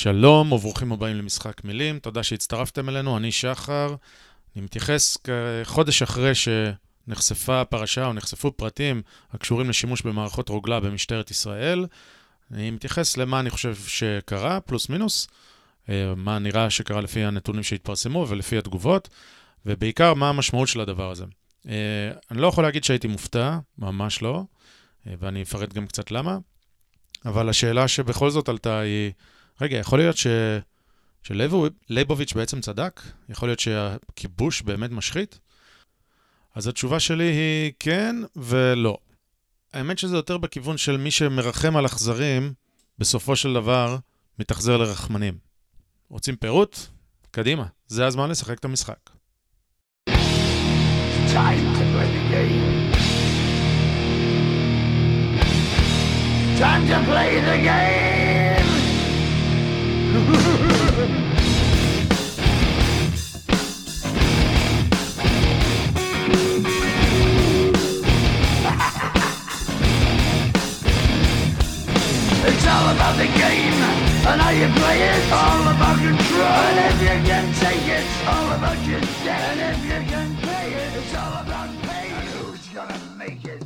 שלום וברוכים הבאים למשחק מילים, תודה שהצטרפתם אלינו, אני שחר. אני מתייחס חודש אחרי שנחשפה הפרשה או נחשפו פרטים הקשורים לשימוש במערכות רוגלה במשטרת ישראל. אני מתייחס למה אני חושב שקרה, פלוס מינוס, אה, מה נראה שקרה לפי הנתונים שהתפרסמו ולפי התגובות, ובעיקר מה המשמעות של הדבר הזה. אה, אני לא יכול להגיד שהייתי מופתע, ממש לא, אה, ואני אפרט גם קצת למה, אבל השאלה שבכל זאת עלתה היא, רגע, יכול להיות ש... שלייבוביץ' בעצם צדק? יכול להיות שהכיבוש באמת משחית? אז התשובה שלי היא כן ולא. האמת שזה יותר בכיוון של מי שמרחם על אכזרים, בסופו של דבר מתאכזר לרחמנים. רוצים פירוט? קדימה, זה הזמן לשחק את המשחק. Time to play the game. Time to play the game. And how you play it. All about control. And if you can take it, it's all about your debt. And if you can pay it, it's all about pay. And who's gonna make it?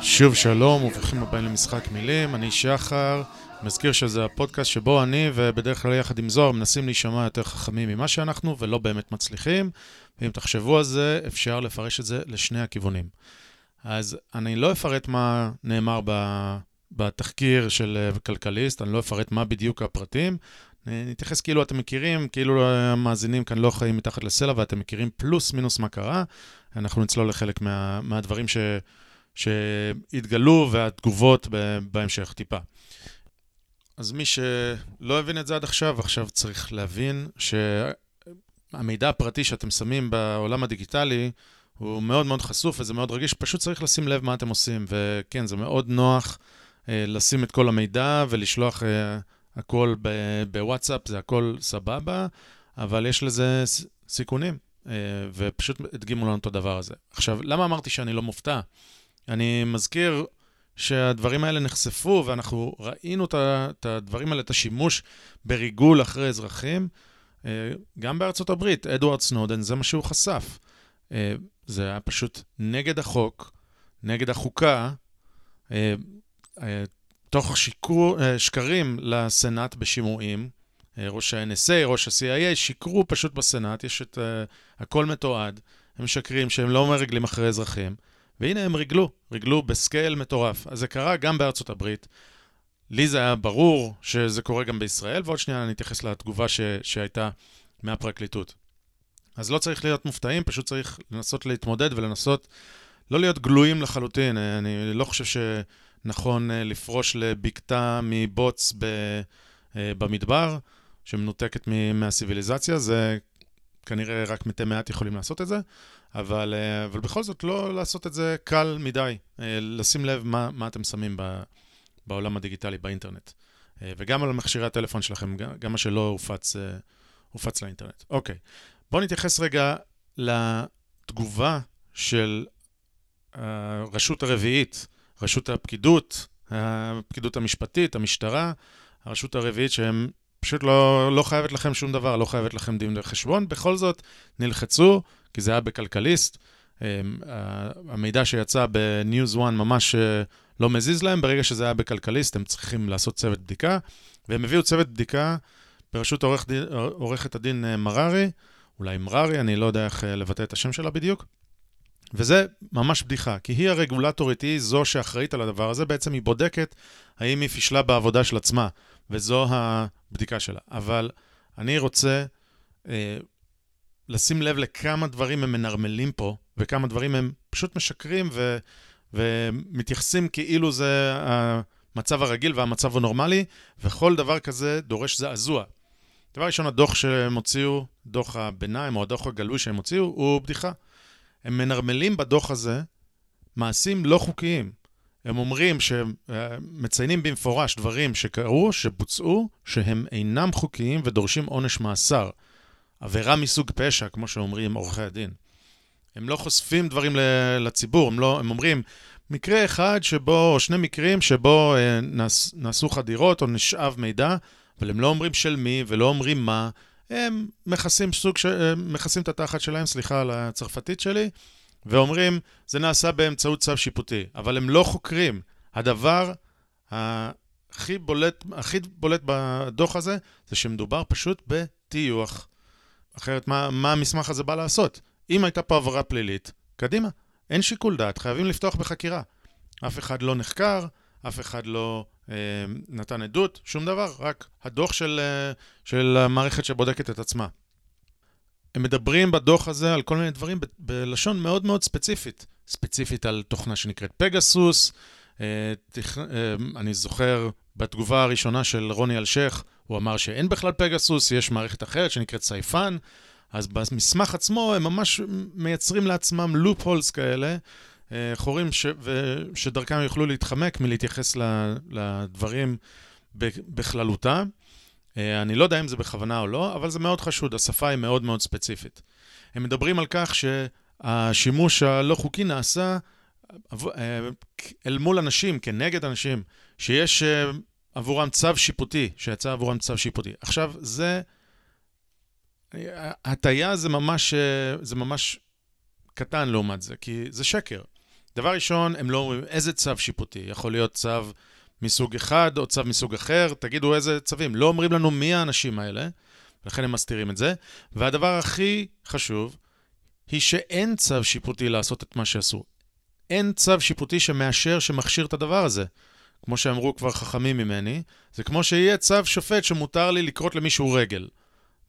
שוב שלום וברוכים הבאים למשחק מילים, אני שחר. מזכיר שזה הפודקאסט שבו אני ובדרך כלל יחד עם זוהר מנסים להישמע יותר חכמים ממה שאנחנו ולא באמת מצליחים. ואם תחשבו על זה, אפשר לפרש את זה לשני הכיוונים. אז אני לא אפרט מה נאמר ב... בתחקיר של כלכליסט, אני לא אפרט מה בדיוק הפרטים. נתייחס כאילו אתם מכירים, כאילו המאזינים כאן לא חיים מתחת לסלע ואתם מכירים פלוס מינוס מה קרה. אנחנו נצלול לחלק מה, מהדברים ש, שהתגלו והתגובות בהמשך טיפה. אז מי שלא הבין את זה עד עכשיו, עכשיו צריך להבין שהמידע הפרטי שאתם שמים בעולם הדיגיטלי הוא מאוד מאוד חשוף וזה מאוד רגיש, פשוט צריך לשים לב מה אתם עושים. וכן, זה מאוד נוח אה, לשים את כל המידע ולשלוח אה, הכל בוואטסאפ, זה הכל סבבה, אבל יש לזה סיכונים, אה, ופשוט הדגימו לנו את הדבר הזה. עכשיו, למה אמרתי שאני לא מופתע? אני מזכיר שהדברים האלה נחשפו, ואנחנו ראינו את הדברים האלה, את השימוש בריגול אחרי אזרחים, גם בארצות הברית, אדוארד סנודן, זה מה שהוא חשף. זה היה פשוט נגד החוק, נגד החוקה, תוך שיקרו, שקרים לסנאט בשימועים. ראש ה-NSA, ראש ה-CIA, שיקרו פשוט בסנאט, יש את... הכל מתועד. הם משקרים שהם לא מרגלים אחרי אזרחים. והנה הם ריגלו, ריגלו בסקייל מטורף. אז זה קרה גם בארצות הברית. לי זה היה ברור שזה קורה גם בישראל, ועוד שנייה אני אתייחס לתגובה ש... שהייתה מהפרקליטות. אז לא צריך להיות מופתעים, פשוט צריך לנסות להתמודד ולנסות לא להיות גלויים לחלוטין. אני לא חושב שנכון אה, לפרוש לבקתה מבוץ ב... אה, במדבר, שמנותקת מהסיביליזציה, זה כנראה רק מתי מעט יכולים לעשות את זה, אבל, אה, אבל בכל זאת לא לעשות את זה קל מדי, לשים לב מה, מה אתם שמים ב, בעולם הדיגיטלי, באינטרנט. וגם על מכשירי הטלפון שלכם, גם מה שלא הופץ, הופץ לאינטרנט. אוקיי, בואו נתייחס רגע לתגובה של הרשות הרביעית, רשות הפקידות, הפקידות המשפטית, המשטרה, הרשות הרביעית שהם פשוט לא, לא חייבת לכם שום דבר, לא חייבת לכם דין וחשבון, בכל זאת נלחצו, כי זה היה בכלכליסט. המידע שיצא בניוז 1 ממש אה, לא מזיז להם, ברגע שזה היה בכלכליסט הם צריכים לעשות צוות בדיקה, והם הביאו צוות בדיקה בראשות עורכת הדין אה, מררי, אולי מררי, אני לא יודע איך אה, לבטא את השם שלה בדיוק. וזה ממש בדיחה, כי היא הרגולטורית, היא זו שאחראית על הדבר הזה, בעצם היא בודקת האם היא פישלה בעבודה של עצמה, וזו הבדיקה שלה. אבל אני רוצה אה, לשים לב לכמה דברים הם מנרמלים פה, וכמה דברים הם פשוט משקרים ו, ומתייחסים כאילו זה המצב הרגיל והמצב הנורמלי, וכל דבר כזה דורש זעזוע. דבר ראשון, הדוח שהם הוציאו, דוח הביניים או הדוח הגלוי שהם הוציאו, הוא בדיחה. הם מנרמלים בדוח הזה מעשים לא חוקיים. הם אומרים שהם מציינים במפורש דברים שקרו, שבוצעו, שהם אינם חוקיים ודורשים עונש מאסר. עבירה מסוג פשע, כמו שאומרים עורכי הדין. הם לא חושפים דברים לציבור, הם, לא, הם אומרים, מקרה אחד שבו, או שני מקרים שבו אה, נעש, נעשו חדירות או נשאב מידע, אבל הם לא אומרים של מי ולא אומרים מה, הם מכסים סוג ש... מכסים את התחת שלהם, סליחה על הצרפתית שלי, ואומרים, זה נעשה באמצעות צו שיפוטי, אבל הם לא חוקרים. הדבר הכי בולט, הכי בולט בדוח הזה, זה שמדובר פשוט בטיוח. אחרת, מה, מה המסמך הזה בא לעשות? אם הייתה פה עבירה פלילית, קדימה, אין שיקול דעת, חייבים לפתוח בחקירה. אף אחד לא נחקר, אף אחד לא נתן עדות, שום דבר, רק הדוח של, אה, של המערכת שבודקת את עצמה. הם מדברים בדוח הזה על כל מיני דברים ב- בלשון מאוד מאוד ספציפית. ספציפית על תוכנה שנקראת פגסוס. אה, תכ... אה, אני זוכר בתגובה הראשונה של רוני אלשיך, הוא אמר שאין בכלל פגסוס, יש מערכת אחרת שנקראת סייפן. אז במסמך עצמו הם ממש מייצרים לעצמם לופ הולס כאלה, אה, חורים ש... שדרכם יוכלו להתחמק מלהתייחס לדברים בכללותם. אה, אני לא יודע אם זה בכוונה או לא, אבל זה מאוד חשוד, השפה היא מאוד מאוד ספציפית. הם מדברים על כך שהשימוש הלא חוקי נעשה אה, אל מול אנשים, כנגד אנשים, שיש עבורם צו שיפוטי, שיצא עבורם צו שיפוטי. עכשיו, זה... הטיה זה ממש, זה ממש קטן לעומת זה, כי זה שקר. דבר ראשון, הם לא אומרים איזה צו שיפוטי. יכול להיות צו מסוג אחד או צו מסוג אחר, תגידו איזה צווים. לא אומרים לנו מי האנשים האלה, ולכן הם מסתירים את זה. והדבר הכי חשוב, היא שאין צו שיפוטי לעשות את מה שעשו. אין צו שיפוטי שמאשר, שמכשיר את הדבר הזה. כמו שאמרו כבר חכמים ממני, זה כמו שיהיה צו שופט שמותר לי לקרות למישהו רגל.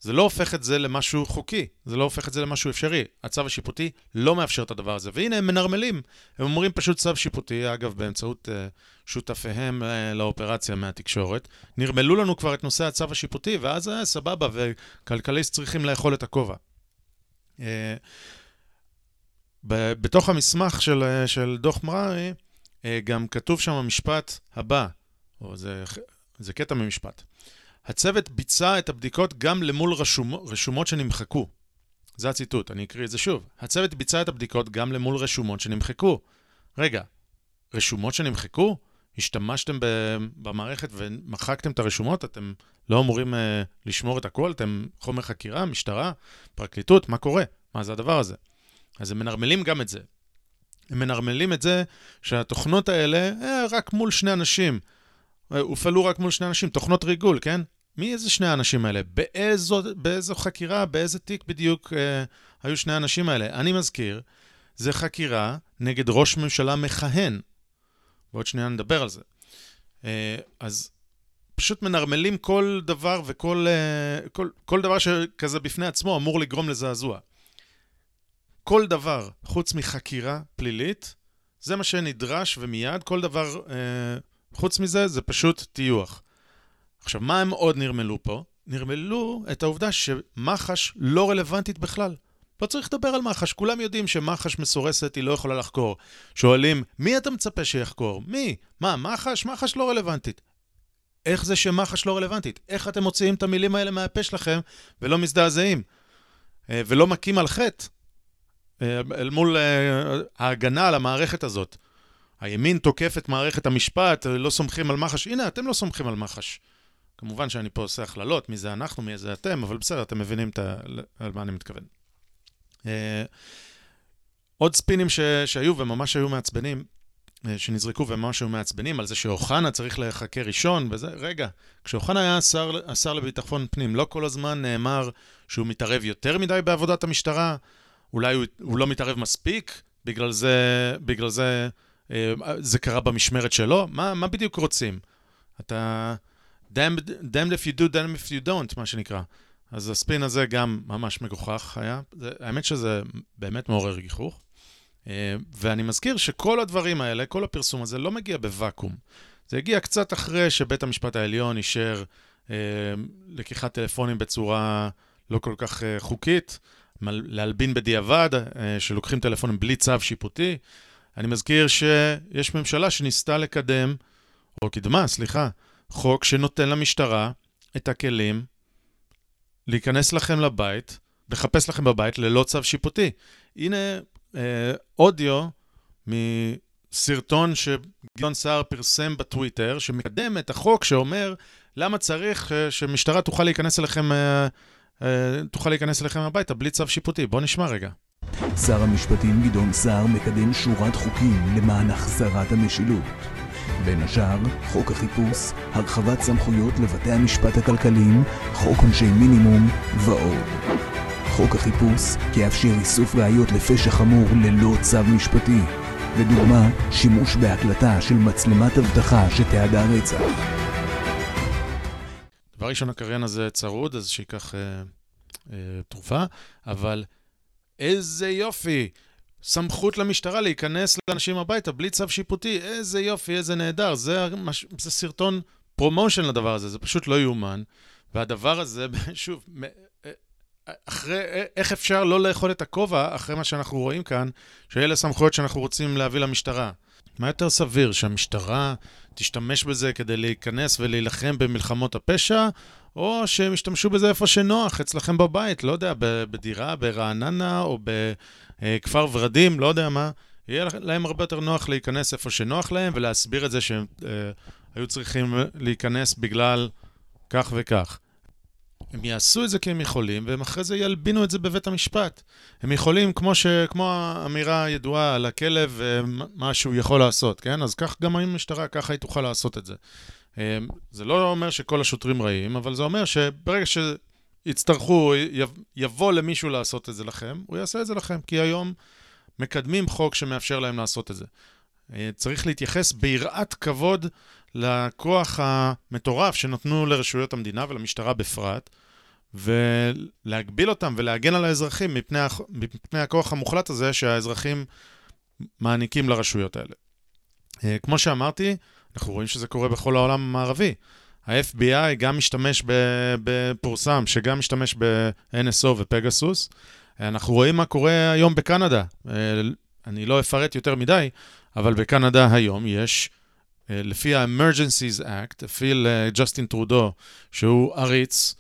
זה לא הופך את זה למשהו חוקי, זה לא הופך את זה למשהו אפשרי. הצו השיפוטי לא מאפשר את הדבר הזה, והנה הם מנרמלים. הם אומרים פשוט צו שיפוטי, אגב, באמצעות uh, שותפיהם uh, לאופרציה מהתקשורת. נרמלו לנו כבר את נושא הצו השיפוטי, ואז uh, סבבה, וכלכליסט צריכים לאכול את הכובע. Uh, בתוך המסמך של, uh, של דוח מררי, uh, גם כתוב שם המשפט הבא, או זה, זה קטע ממשפט. הצוות ביצע את הבדיקות גם למול רשומ... רשומות שנמחקו. זה הציטוט, אני אקריא את זה שוב. הצוות ביצע את הבדיקות גם למול רשומות שנמחקו. רגע, רשומות שנמחקו? השתמשתם במערכת ומחקתם את הרשומות? אתם לא אמורים uh, לשמור את הכל? אתם חומר חקירה, משטרה, פרקליטות? מה קורה? מה זה הדבר הזה? אז הם מנרמלים גם את זה. הם מנרמלים את זה שהתוכנות האלה, אה, רק מול שני אנשים. אה, הופעלו רק מול שני אנשים, תוכנות ריגול, כן? מי איזה שני האנשים האלה? באיזו, באיזו חקירה, באיזה תיק בדיוק אה, היו שני האנשים האלה? אני מזכיר, זה חקירה נגד ראש ממשלה מכהן. ועוד שנייה נדבר על זה. אה, אז פשוט מנרמלים כל דבר וכל אה, כל, כל דבר שכזה בפני עצמו אמור לגרום לזעזוע. כל דבר חוץ מחקירה פלילית, זה מה שנדרש ומיד, כל דבר אה, חוץ מזה, זה פשוט טיוח. עכשיו, מה הם עוד נרמלו פה? נרמלו את העובדה שמח"ש לא רלוונטית בכלל. לא צריך לדבר על מח"ש, כולם יודעים שמח"ש מסורסת, היא לא יכולה לחקור. שואלים, מי אתה מצפה שיחקור? מי? מה, מח"ש? מח"ש לא רלוונטית. איך זה שמח"ש לא רלוונטית? איך אתם מוציאים את המילים האלה מהפה שלכם ולא מזדעזעים? אה, ולא מכים על חטא אה, אל מול אה, ההגנה על המערכת הזאת. הימין תוקף את מערכת המשפט, לא סומכים על מח"ש. הנה, אתם לא סומכים על מח"ש. כמובן שאני פה עושה הכללות, מי זה אנחנו, מי זה אתם, אבל בסדר, אתם מבינים ה... על מה אני מתכוון. Uh, עוד ספינים ש... שהיו וממש היו מעצבנים, uh, שנזרקו וממש היו מעצבנים, על זה שאוחנה צריך לחקר ראשון, וזה, רגע, כשאוחנה היה השר, השר לביטחון פנים, לא כל הזמן נאמר שהוא מתערב יותר מדי בעבודת המשטרה, אולי הוא, הוא לא מתערב מספיק, בגלל זה, בגלל זה אה, זה קרה במשמרת שלו? מה, מה בדיוק רוצים? אתה... damned, damned if you do, damned if you don't, מה שנקרא. אז הספין הזה גם ממש מגוחך היה. זה, האמת שזה באמת מעורר גיחוך. אה, ואני מזכיר שכל הדברים האלה, כל הפרסום הזה, לא מגיע בוואקום. זה הגיע קצת אחרי שבית המשפט העליון אישר אה, לקיחת טלפונים בצורה לא כל כך אה, חוקית, להלבין בדיעבד, אה, שלוקחים טלפונים בלי צו שיפוטי. אני מזכיר שיש ממשלה שניסתה לקדם, או קידמה, סליחה, חוק שנותן למשטרה את הכלים להיכנס לכם לבית, לחפש לכם בבית ללא צו שיפוטי. הנה אה, אודיו מסרטון שגדעון סער פרסם בטוויטר, שמקדם את החוק שאומר למה צריך uh, שמשטרה תוכל להיכנס אליכם, uh, uh, תוכל להיכנס אליכם הביתה בלי צו שיפוטי? בואו נשמע רגע. שר המשפטים גדעון סער מקדם שורת חוקים למען החזרת המשילות. בין השאר, חוק החיפוש, הרחבת סמכויות לבתי המשפט הכלכליים, חוק עונשי מינימום ועוד. חוק החיפוש יאפשר איסוף ראיות לפשע חמור ללא צו משפטי. לדוגמה, שימוש בהקלטה של מצלמת אבטחה שתיעדה רצח. דבר ראשון, הקריין הזה צרוד, אז שייקח אה, אה, תרופה, אבל איזה יופי! סמכות למשטרה להיכנס לאנשים הביתה בלי צו שיפוטי, איזה יופי, איזה נהדר. זה, זה סרטון promotion לדבר הזה, זה פשוט לא יאומן. והדבר הזה, שוב, אחרי, איך אפשר לא לאכול את הכובע אחרי מה שאנחנו רואים כאן, שאלה סמכויות שאנחנו רוצים להביא למשטרה? מה יותר סביר, שהמשטרה תשתמש בזה כדי להיכנס ולהילחם במלחמות הפשע, או שהם ישתמשו בזה איפה שנוח, אצלכם בבית, לא יודע, בדירה, ברעננה או בכפר ורדים, לא יודע מה. יהיה להם הרבה יותר נוח להיכנס איפה שנוח להם ולהסביר את זה שהם אה, היו צריכים להיכנס בגלל כך וכך. הם יעשו את זה כי הם יכולים, והם אחרי זה ילבינו את זה בבית המשפט. הם יכולים, כמו, ש... כמו האמירה הידועה על הכלב, מה שהוא יכול לעשות, כן? אז כך גם המשטרה, ככה היא תוכל לעשות את זה. זה לא אומר שכל השוטרים רעים, אבל זה אומר שברגע שיצטרכו, יבוא למישהו לעשות את זה לכם, הוא יעשה את זה לכם, כי היום מקדמים חוק שמאפשר להם לעשות את זה. אה, צריך להתייחס ביראת כבוד לכוח המטורף שנתנו לרשויות המדינה ולמשטרה בפרט, ולהגביל אותם ולהגן על האזרחים מפני, מפני הכוח המוחלט הזה שהאזרחים מעניקים לרשויות האלה. אה, כמו שאמרתי, אנחנו רואים שזה קורה בכל העולם המערבי. ה-FBI גם משתמש בפורסם, שגם משתמש ב-NSO ופגסוס. אנחנו רואים מה קורה היום בקנדה. אה, אני לא אפרט יותר מדי, אבל בקנדה היום יש, אה, לפי ה-Emergencies Act, הפעיל ג'סטין טרודו, שהוא עריץ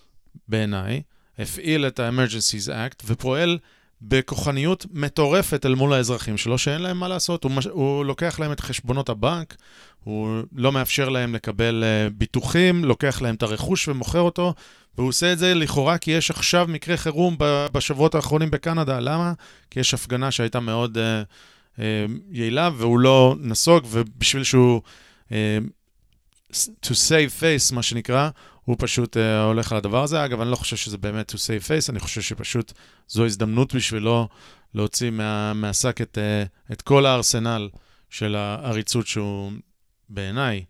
בעיניי, הפעיל את ה-Emergencies Act ופועל בכוחניות מטורפת אל מול האזרחים שלו, שאין להם מה לעשות. הוא, מש... הוא לוקח להם את חשבונות הבנק, הוא לא מאפשר להם לקבל uh, ביטוחים, לוקח להם את הרכוש ומוכר אותו, והוא עושה את זה לכאורה כי יש עכשיו מקרה חירום בשבועות האחרונים בקנדה. למה? כי יש הפגנה שהייתה מאוד uh, uh, יעילה, והוא לא נסוג, ובשביל שהוא... Uh, to save face, מה שנקרא, הוא פשוט uh, הולך על הדבר הזה. אגב, אני לא חושב שזה באמת to save face, אני חושב שפשוט זו הזדמנות בשבילו להוציא מה, מהשק את, uh, את כל הארסנל של העריצות שהוא בעיניי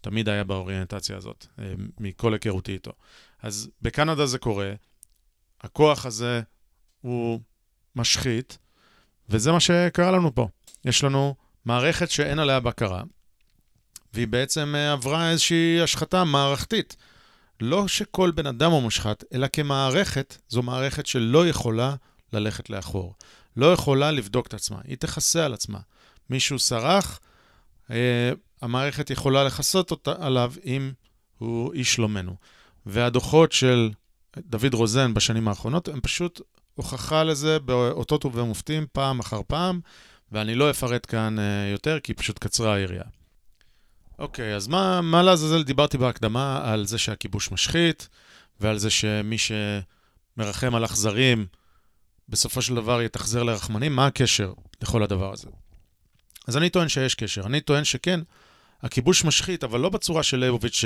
תמיד היה באוריינטציה הזאת, uh, מכל היכרותי איתו. אז בקנדה זה קורה, הכוח הזה הוא משחית, וזה מה שקרה לנו פה. יש לנו מערכת שאין עליה בקרה, והיא בעצם עברה איזושהי השחתה מערכתית. לא שכל בן אדם הוא מושחת, אלא כמערכת, זו מערכת שלא יכולה ללכת לאחור. לא יכולה לבדוק את עצמה, היא תכסה על עצמה. מישהו סרח, אה, המערכת יכולה לכסות עליו אם הוא איש שלומנו. והדוחות של דוד רוזן בשנים האחרונות הם פשוט הוכחה לזה באותות ובמופתים פעם אחר פעם, ואני לא אפרט כאן אה, יותר, כי פשוט קצרה היריעה. אוקיי, אז מה, מה לעזאזל דיברתי בהקדמה על זה שהכיבוש משחית, ועל זה שמי שמרחם על אכזרים, בסופו של דבר יתאכזר לרחמנים, מה הקשר לכל הדבר הזה? אז אני טוען שיש קשר. אני טוען שכן, הכיבוש משחית, אבל לא בצורה של ליבוביץ'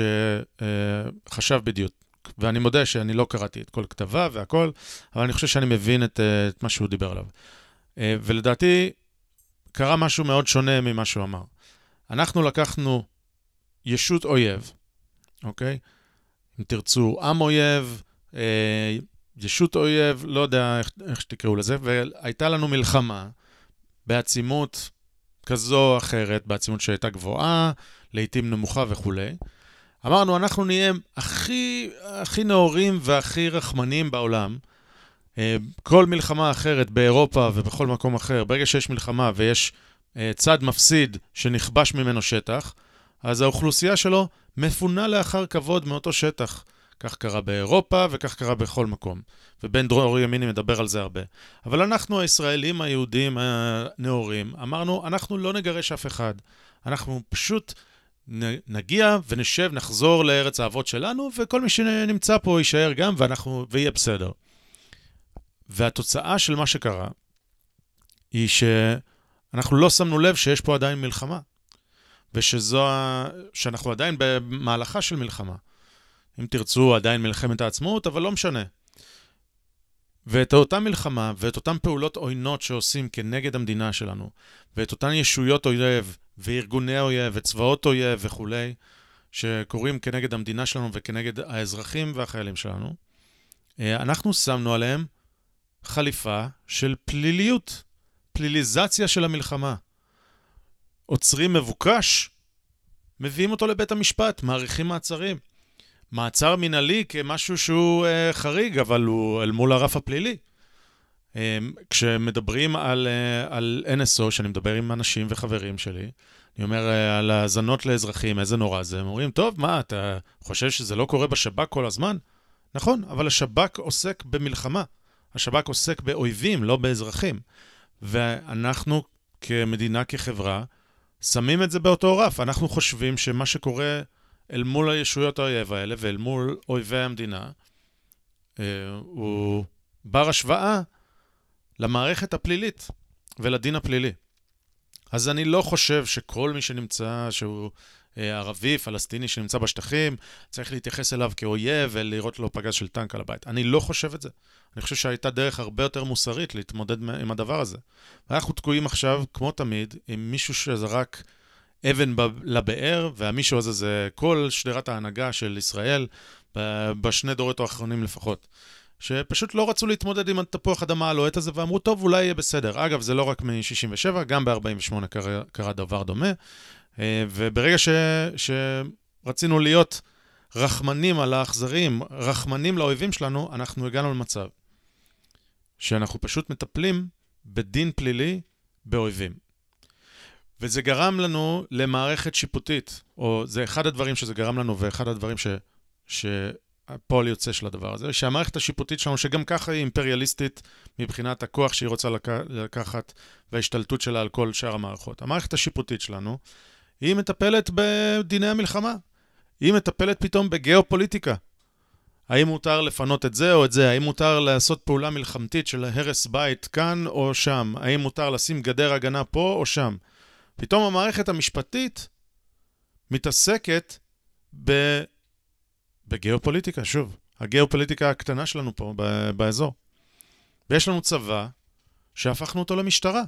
שחשב בדיוק. ואני מודה שאני לא קראתי את כל כתביו והכל, אבל אני חושב שאני מבין את, את מה שהוא דיבר עליו. אה, ולדעתי, קרה משהו מאוד שונה ממה שהוא אמר. אנחנו לקחנו ישות אויב, אוקיי? אם תרצו, עם אויב, אה, ישות אויב, לא יודע איך, איך שתקראו לזה, והייתה לנו מלחמה בעצימות כזו או אחרת, בעצימות שהייתה גבוהה, לעיתים נמוכה וכולי. אמרנו, אנחנו נהיה הכי, הכי נאורים והכי רחמנים בעולם. אה, כל מלחמה אחרת באירופה ובכל מקום אחר, ברגע שיש מלחמה ויש אה, צד מפסיד שנכבש ממנו שטח, אז האוכלוסייה שלו מפונה לאחר כבוד מאותו שטח. כך קרה באירופה וכך קרה בכל מקום. ובן דרור ימיני מדבר על זה הרבה. אבל אנחנו, הישראלים היהודים הנאורים, אמרנו, אנחנו לא נגרש אף אחד. אנחנו פשוט נגיע ונשב, נחזור לארץ האבות שלנו, וכל מי שנמצא פה יישאר גם, ואנחנו, ויהיה בסדר. והתוצאה של מה שקרה, היא שאנחנו לא שמנו לב שיש פה עדיין מלחמה, ושזו, שאנחנו עדיין במהלכה של מלחמה. אם תרצו, עדיין מלחמת העצמאות, אבל לא משנה. ואת אותה מלחמה ואת אותן פעולות עוינות שעושים כנגד המדינה שלנו, ואת אותן ישויות אויב, וארגוני אויב, וצבאות אויב וכולי, שקורים כנגד המדינה שלנו וכנגד האזרחים והחיילים שלנו, אה, אנחנו שמנו עליהם חליפה של פליליות, פליליזציה של המלחמה. עוצרים מבוקש, מביאים אותו לבית המשפט, מאריכים מעצרים. מעצר מינהלי כמשהו שהוא uh, חריג, אבל הוא אל מול הרף הפלילי. Um, כשמדברים על, uh, על NSO, שאני מדבר עם אנשים וחברים שלי, אני אומר uh, על האזנות לאזרחים, איזה נורא זה, הם אומרים, טוב, מה, אתה חושב שזה לא קורה בשב"כ כל הזמן? נכון, אבל השב"כ עוסק במלחמה. השב"כ עוסק באויבים, לא באזרחים. ואנחנו כמדינה, כחברה, שמים את זה באותו רף. אנחנו חושבים שמה שקורה אל מול הישויות האויב האלה ואל מול אויבי המדינה, אה, הוא בר השוואה למערכת הפלילית ולדין הפלילי. אז אני לא חושב שכל מי שנמצא, שהוא אה, ערבי, פלסטיני שנמצא בשטחים, צריך להתייחס אליו כאויב ולראות לו פגז של טנק על הבית. אני לא חושב את זה. אני חושב שהייתה דרך הרבה יותר מוסרית להתמודד עם הדבר הזה. ואנחנו תקועים עכשיו, כמו תמיד, עם מישהו שזרק אבן לבאר, והמישהו הזה זה כל שדרת ההנהגה של ישראל, בשני דורות האחרונים לפחות. שפשוט לא רצו להתמודד עם התפוח אדמה הלוהט הזה, ואמרו, טוב, אולי יהיה בסדר. אגב, זה לא רק מ-67, גם ב-48 קרה, קרה דבר דומה. אה, וברגע ש, שרצינו להיות רחמנים על האכזרים, רחמנים לאויבים שלנו, אנחנו הגענו למצב שאנחנו פשוט מטפלים בדין פלילי באויבים. וזה גרם לנו למערכת שיפוטית, או זה אחד הדברים שזה גרם לנו, ואחד הדברים ש... שהפועל יוצא של הדבר הזה, שהמערכת השיפוטית שלנו, שגם ככה היא אימפריאליסטית מבחינת הכוח שהיא רוצה לק... לקחת וההשתלטות שלה על כל שאר המערכות. המערכת השיפוטית שלנו, היא מטפלת בדיני המלחמה. היא מטפלת פתאום בגיאופוליטיקה. האם מותר לפנות את זה או את זה? האם מותר לעשות פעולה מלחמתית של הרס בית כאן או שם? האם מותר לשים גדר הגנה פה או שם? פתאום המערכת המשפטית מתעסקת ב... בגיאופוליטיקה, שוב, הגיאופוליטיקה הקטנה שלנו פה ב... באזור. ויש לנו צבא שהפכנו אותו למשטרה.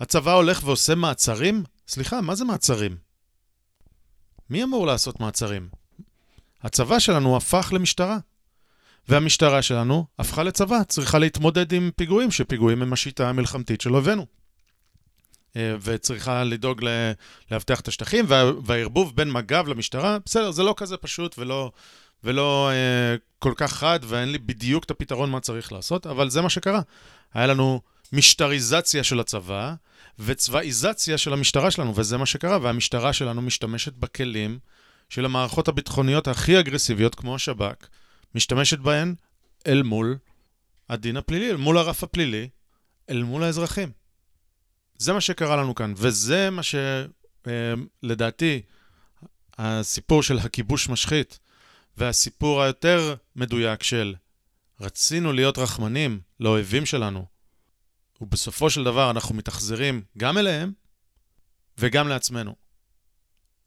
הצבא הולך ועושה מעצרים? סליחה, מה זה מעצרים? מי אמור לעשות מעצרים? הצבא שלנו הפך למשטרה. והמשטרה שלנו הפכה לצבא, צריכה להתמודד עם פיגועים, שפיגועים הם השיטה המלחמתית של אויבינו. אה, וצריכה לדאוג לאבטח את השטחים, והערבוב בין מג"ב למשטרה, בסדר, זה לא כזה פשוט ולא, ולא אה, כל כך חד, ואין לי בדיוק את הפתרון מה צריך לעשות, אבל זה מה שקרה. היה לנו משטריזציה של הצבא וצבאיזציה של המשטרה שלנו, וזה מה שקרה, והמשטרה שלנו משתמשת בכלים של המערכות הביטחוניות הכי אגרסיביות, כמו השב"כ, משתמשת בהן אל מול הדין הפלילי, אל מול הרף הפלילי, אל מול האזרחים. זה מה שקרה לנו כאן, וזה מה שלדעתי, אה, הסיפור של הכיבוש משחית, והסיפור היותר מדויק של רצינו להיות רחמנים לאויבים שלנו, ובסופו של דבר אנחנו מתאכזרים גם אליהם וגם לעצמנו.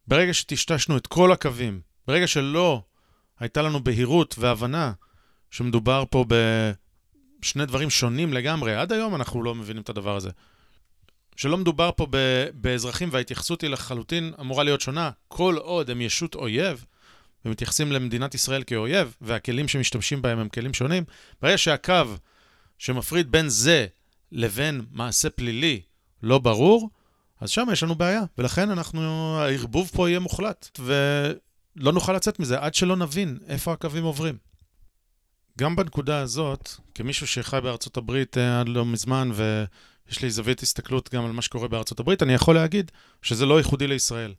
ברגע שטשטשנו את כל הקווים, ברגע שלא הייתה לנו בהירות והבנה שמדובר פה בשני דברים שונים לגמרי, עד היום אנחנו לא מבינים את הדבר הזה. שלא מדובר פה באזרחים וההתייחסות היא לחלוטין אמורה להיות שונה. כל עוד הם ישות אויב, ומתייחסים למדינת ישראל כאויב, והכלים שמשתמשים בהם הם כלים שונים, ברגע שהקו שמפריד בין זה לבין מעשה פלילי לא ברור, אז שם יש לנו בעיה. ולכן אנחנו, הערבוב פה יהיה מוחלט, ולא נוכל לצאת מזה עד שלא נבין איפה הקווים עוברים. גם בנקודה הזאת, כמישהו שחי בארצות הברית אה, עד לא מזמן, ו... יש לי זווית הסתכלות גם על מה שקורה בארצות הברית, אני יכול להגיד שזה לא ייחודי לישראל.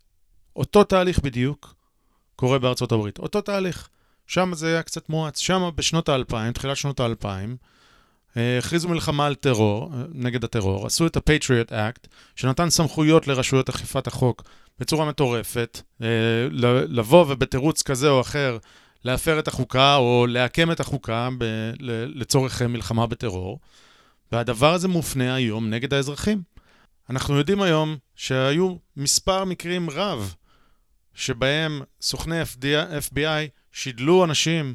אותו תהליך בדיוק קורה בארצות הברית. אותו תהליך. שם זה היה קצת מואץ. שם בשנות האלפיים, תחילת שנות האלפיים, אה, הכריזו מלחמה על טרור, אה, נגד הטרור, עשו את ה-Patriot Act, שנתן סמכויות לרשויות אכיפת החוק בצורה מטורפת, לבוא ובתירוץ כזה או אחר להפר את החוקה או לעקם את החוקה ב- לצורך מלחמה בטרור, והדבר הזה מופנה היום נגד האזרחים. אנחנו יודעים היום שהיו מספר מקרים רב שבהם סוכני FBI שידלו אנשים,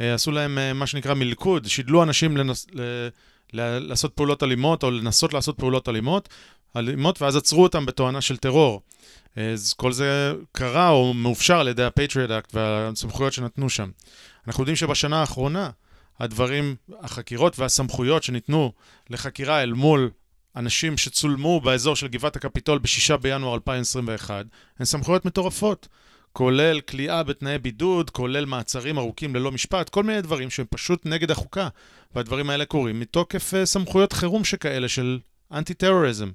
אה, עשו להם אה, מה שנקרא מלכוד, שידלו אנשים לנס, ל, ל, לעשות פעולות אלימות או לנסות לעשות פעולות אלימות, אלימות ואז עצרו אותם בתואנה של טרור. אז כל זה קרה או מאופשר על ידי ה-Patriot Act והסמכויות שנתנו שם. אנחנו יודעים שבשנה האחרונה הדברים, החקירות והסמכויות שניתנו לחקירה אל מול אנשים שצולמו באזור של גבעת הקפיטול ב-6 בינואר 2021, הן סמכויות מטורפות, כולל כליאה בתנאי בידוד, כולל מעצרים ארוכים ללא משפט, כל מיני דברים שהם פשוט נגד החוקה, והדברים האלה קורים מתוקף uh, סמכויות חירום שכאלה של אנטי-טרוריזם.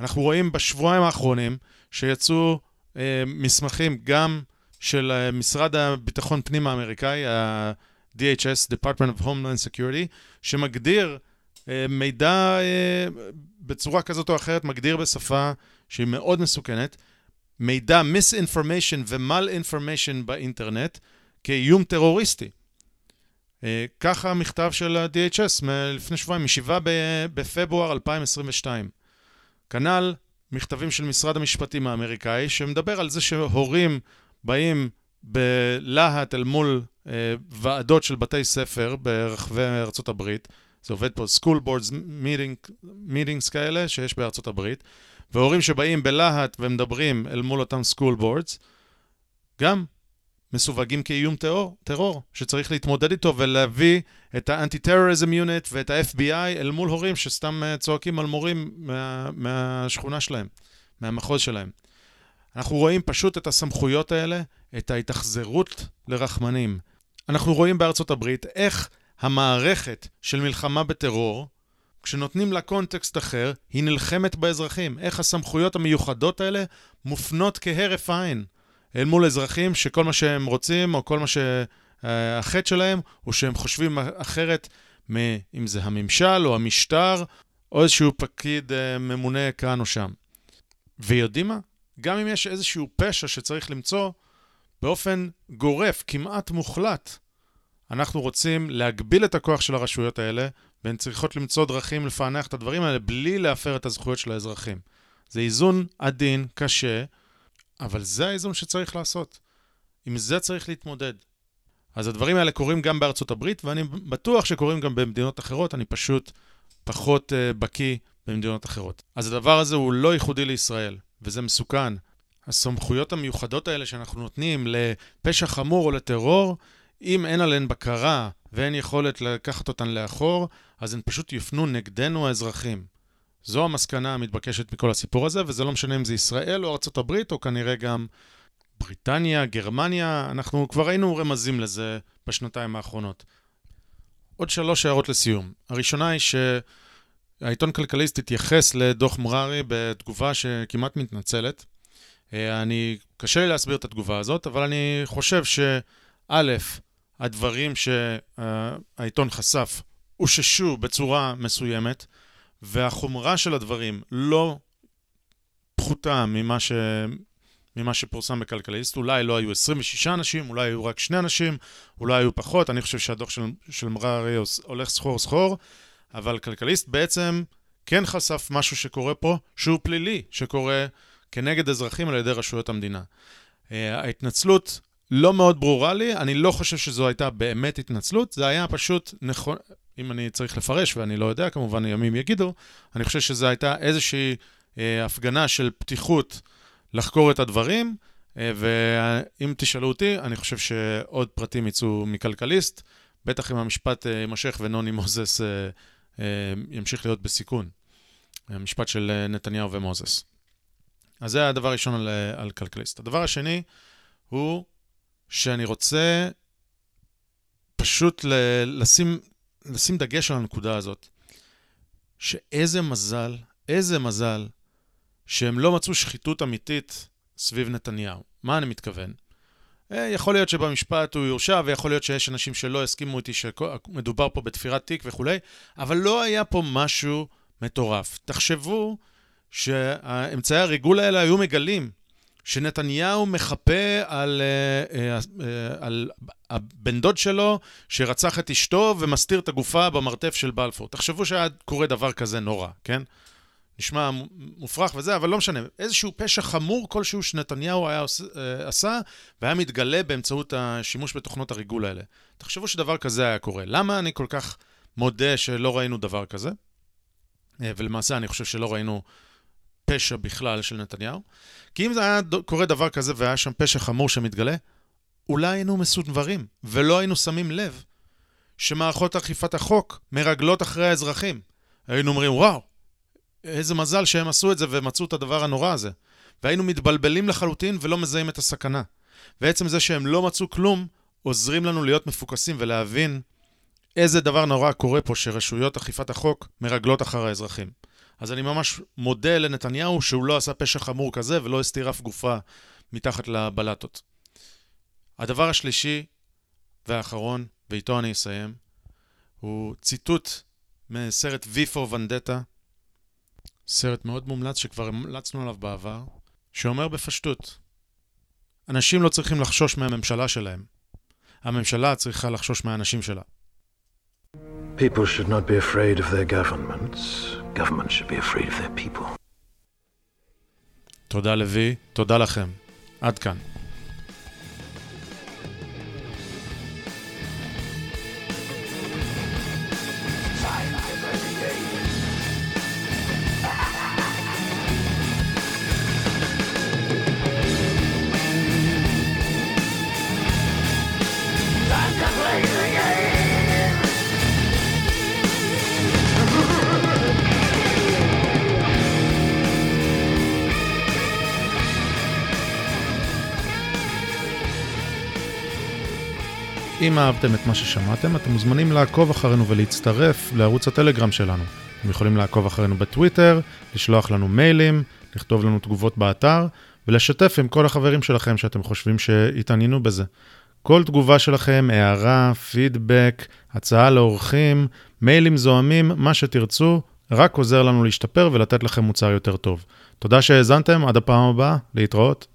אנחנו רואים בשבועיים האחרונים שיצאו uh, מסמכים גם של uh, משרד הביטחון פנים האמריקאי, ה-DHS, Department of Homeland Security, שמגדיר uh, מידע uh, בצורה כזאת או אחרת, מגדיר בשפה שהיא מאוד מסוכנת, מידע misinformation ו-mal-information באינטרנט כאיום טרוריסטי. Uh, ככה המכתב של ה-DHS לפני שבועיים, מ-7 בפברואר 2022. כנ"ל מכתבים של משרד המשפטים האמריקאי, שמדבר על זה שהורים באים בלהט אל מול uh, ועדות של בתי ספר ברחבי ארצות הברית, זה עובד פה, school boards meeting, meetings כאלה שיש בארצות הברית, והורים שבאים בלהט ומדברים אל מול אותם school boards, גם מסווגים כאיום טרור, טרור, שצריך להתמודד איתו ולהביא את האנטי-טרוריזם יוניט ואת ה-FBI אל מול הורים שסתם אה, צועקים על מורים מה, מהשכונה שלהם, מהמחוז שלהם. אנחנו רואים פשוט את הסמכויות האלה, את ההתאכזרות לרחמנים. אנחנו רואים בארצות הברית איך המערכת של מלחמה בטרור, כשנותנים לה קונטקסט אחר, היא נלחמת באזרחים. איך הסמכויות המיוחדות האלה מופנות כהרף עין אל מול אזרחים שכל מה שהם רוצים, או כל מה שהחטא שלהם, הוא שהם חושבים אחרת מאם זה הממשל או המשטר, או איזשהו פקיד אה, ממונה כאן או שם. ויודעים מה? גם אם יש איזשהו פשע שצריך למצוא, באופן גורף, כמעט מוחלט, אנחנו רוצים להגביל את הכוח של הרשויות האלה, והן צריכות למצוא דרכים לפענח את הדברים האלה בלי להפר את הזכויות של האזרחים. זה איזון עדין, קשה, אבל זה האיזון שצריך לעשות. עם זה צריך להתמודד. אז הדברים האלה קורים גם בארצות הברית, ואני בטוח שקורים גם במדינות אחרות, אני פשוט פחות uh, בקיא במדינות אחרות. אז הדבר הזה הוא לא ייחודי לישראל, וזה מסוכן. הסמכויות המיוחדות האלה שאנחנו נותנים לפשע חמור או לטרור, אם אין עליהן בקרה ואין יכולת לקחת אותן לאחור, אז הן פשוט יופנו נגדנו האזרחים. זו המסקנה המתבקשת מכל הסיפור הזה, וזה לא משנה אם זה ישראל או ארה"ב, או כנראה גם בריטניה, גרמניה, אנחנו כבר היינו רמזים לזה בשנתיים האחרונות. עוד שלוש הערות לסיום. הראשונה היא שהעיתון כלכליסט התייחס לדוח מררי בתגובה שכמעט מתנצלת. אה, אני, קשה לי להסביר את התגובה הזאת, אבל אני חושב שא', הדברים שהעיתון חשף אוששו בצורה מסוימת, והחומרה של הדברים לא פחותה ממה, ש... ממה שפורסם בכלכליסט. אולי לא היו 26 אנשים, אולי היו רק שני אנשים, אולי היו פחות. אני חושב שהדוח של, של מררי הולך סחור סחור, אבל כלכליסט בעצם כן חשף משהו שקורה פה, שהוא פלילי, שקורה כנגד אזרחים על ידי רשויות המדינה. אה, ההתנצלות לא מאוד ברורה לי, אני לא חושב שזו הייתה באמת התנצלות, זה היה פשוט נכון, אם אני צריך לפרש, ואני לא יודע, כמובן ימים יגידו, אני חושב שזו הייתה איזושהי אה, הפגנה של פתיחות לחקור את הדברים, אה, ואם תשאלו אותי, אני חושב שעוד פרטים יצאו מכלכליסט, בטח אם המשפט אה, יימשך ונוני מוזס אה, אה, ימשיך להיות בסיכון. המשפט של אה, נתניהו ומוזס. אז זה הדבר הראשון על, אה, על כלכליסט. הדבר השני הוא שאני רוצה פשוט לשים, לשים דגש על הנקודה הזאת. שאיזה מזל, איזה מזל, שהם לא מצאו שחיתות אמיתית סביב נתניהו. מה אני מתכוון? אה, יכול להיות שבמשפט הוא יורשע, ויכול להיות שיש אנשים שלא הסכימו איתי שמדובר פה בתפירת תיק וכולי, אבל לא היה פה משהו מטורף. תחשבו שהאמצעי הריגול האלה היו מגלים שנתניהו מחפה על, אה, אה, אה, על הבן דוד שלו שרצח את אשתו ומסתיר את הגופה במרתף של בלפור. תחשבו שהיה קורה דבר כזה נורא, כן? נשמע מופרך וזה, אבל לא משנה. איזשהו פשע חמור כלשהו שנתניהו היה עשה, והיה מתגלה באמצעות השימוש בתוכנות הריגול האלה. תחשבו שדבר כזה היה קורה. למה אני כל כך מודה שלא ראינו דבר כזה? ולמעשה אני חושב שלא ראינו פשע בכלל של נתניהו. כי אם זה היה קורה דבר כזה והיה שם פשע חמור שמתגלה, אולי היינו מסונברים, ולא היינו שמים לב שמערכות אכיפת החוק מרגלות אחרי האזרחים. היינו אומרים, וואו, איזה מזל שהם עשו את זה ומצאו את הדבר הנורא הזה. והיינו מתבלבלים לחלוטין ולא מזהים את הסכנה. ועצם זה שהם לא מצאו כלום, עוזרים לנו להיות מפוקסים ולהבין איזה דבר נורא קורה פה שרשויות אכיפת החוק מרגלות אחר האזרחים. אז אני ממש מודה לנתניהו שהוא לא עשה פשע חמור כזה ולא הסתיר אף גופה מתחת לבלטות. הדבר השלישי והאחרון, ואיתו אני אסיים, הוא ציטוט מסרט ויפו ונדטה, סרט מאוד מומלץ שכבר המלצנו עליו בעבר, שאומר בפשטות, אנשים לא צריכים לחשוש מהממשלה שלהם, הממשלה צריכה לחשוש מהאנשים שלה. People should not be afraid of their governments. Governments should be afraid of their people. תודה לוי, תודה לכם. עד כאן. אם אהבתם את מה ששמעתם, אתם מוזמנים לעקוב אחרינו ולהצטרף לערוץ הטלגרם שלנו. אתם יכולים לעקוב אחרינו בטוויטר, לשלוח לנו מיילים, לכתוב לנו תגובות באתר, ולשתף עם כל החברים שלכם שאתם חושבים שהתעניינו בזה. כל תגובה שלכם, הערה, פידבק, הצעה לאורחים, מיילים זוהמים, מה שתרצו, רק עוזר לנו להשתפר ולתת לכם מוצר יותר טוב. תודה שהאזנתם, עד הפעם הבאה, להתראות.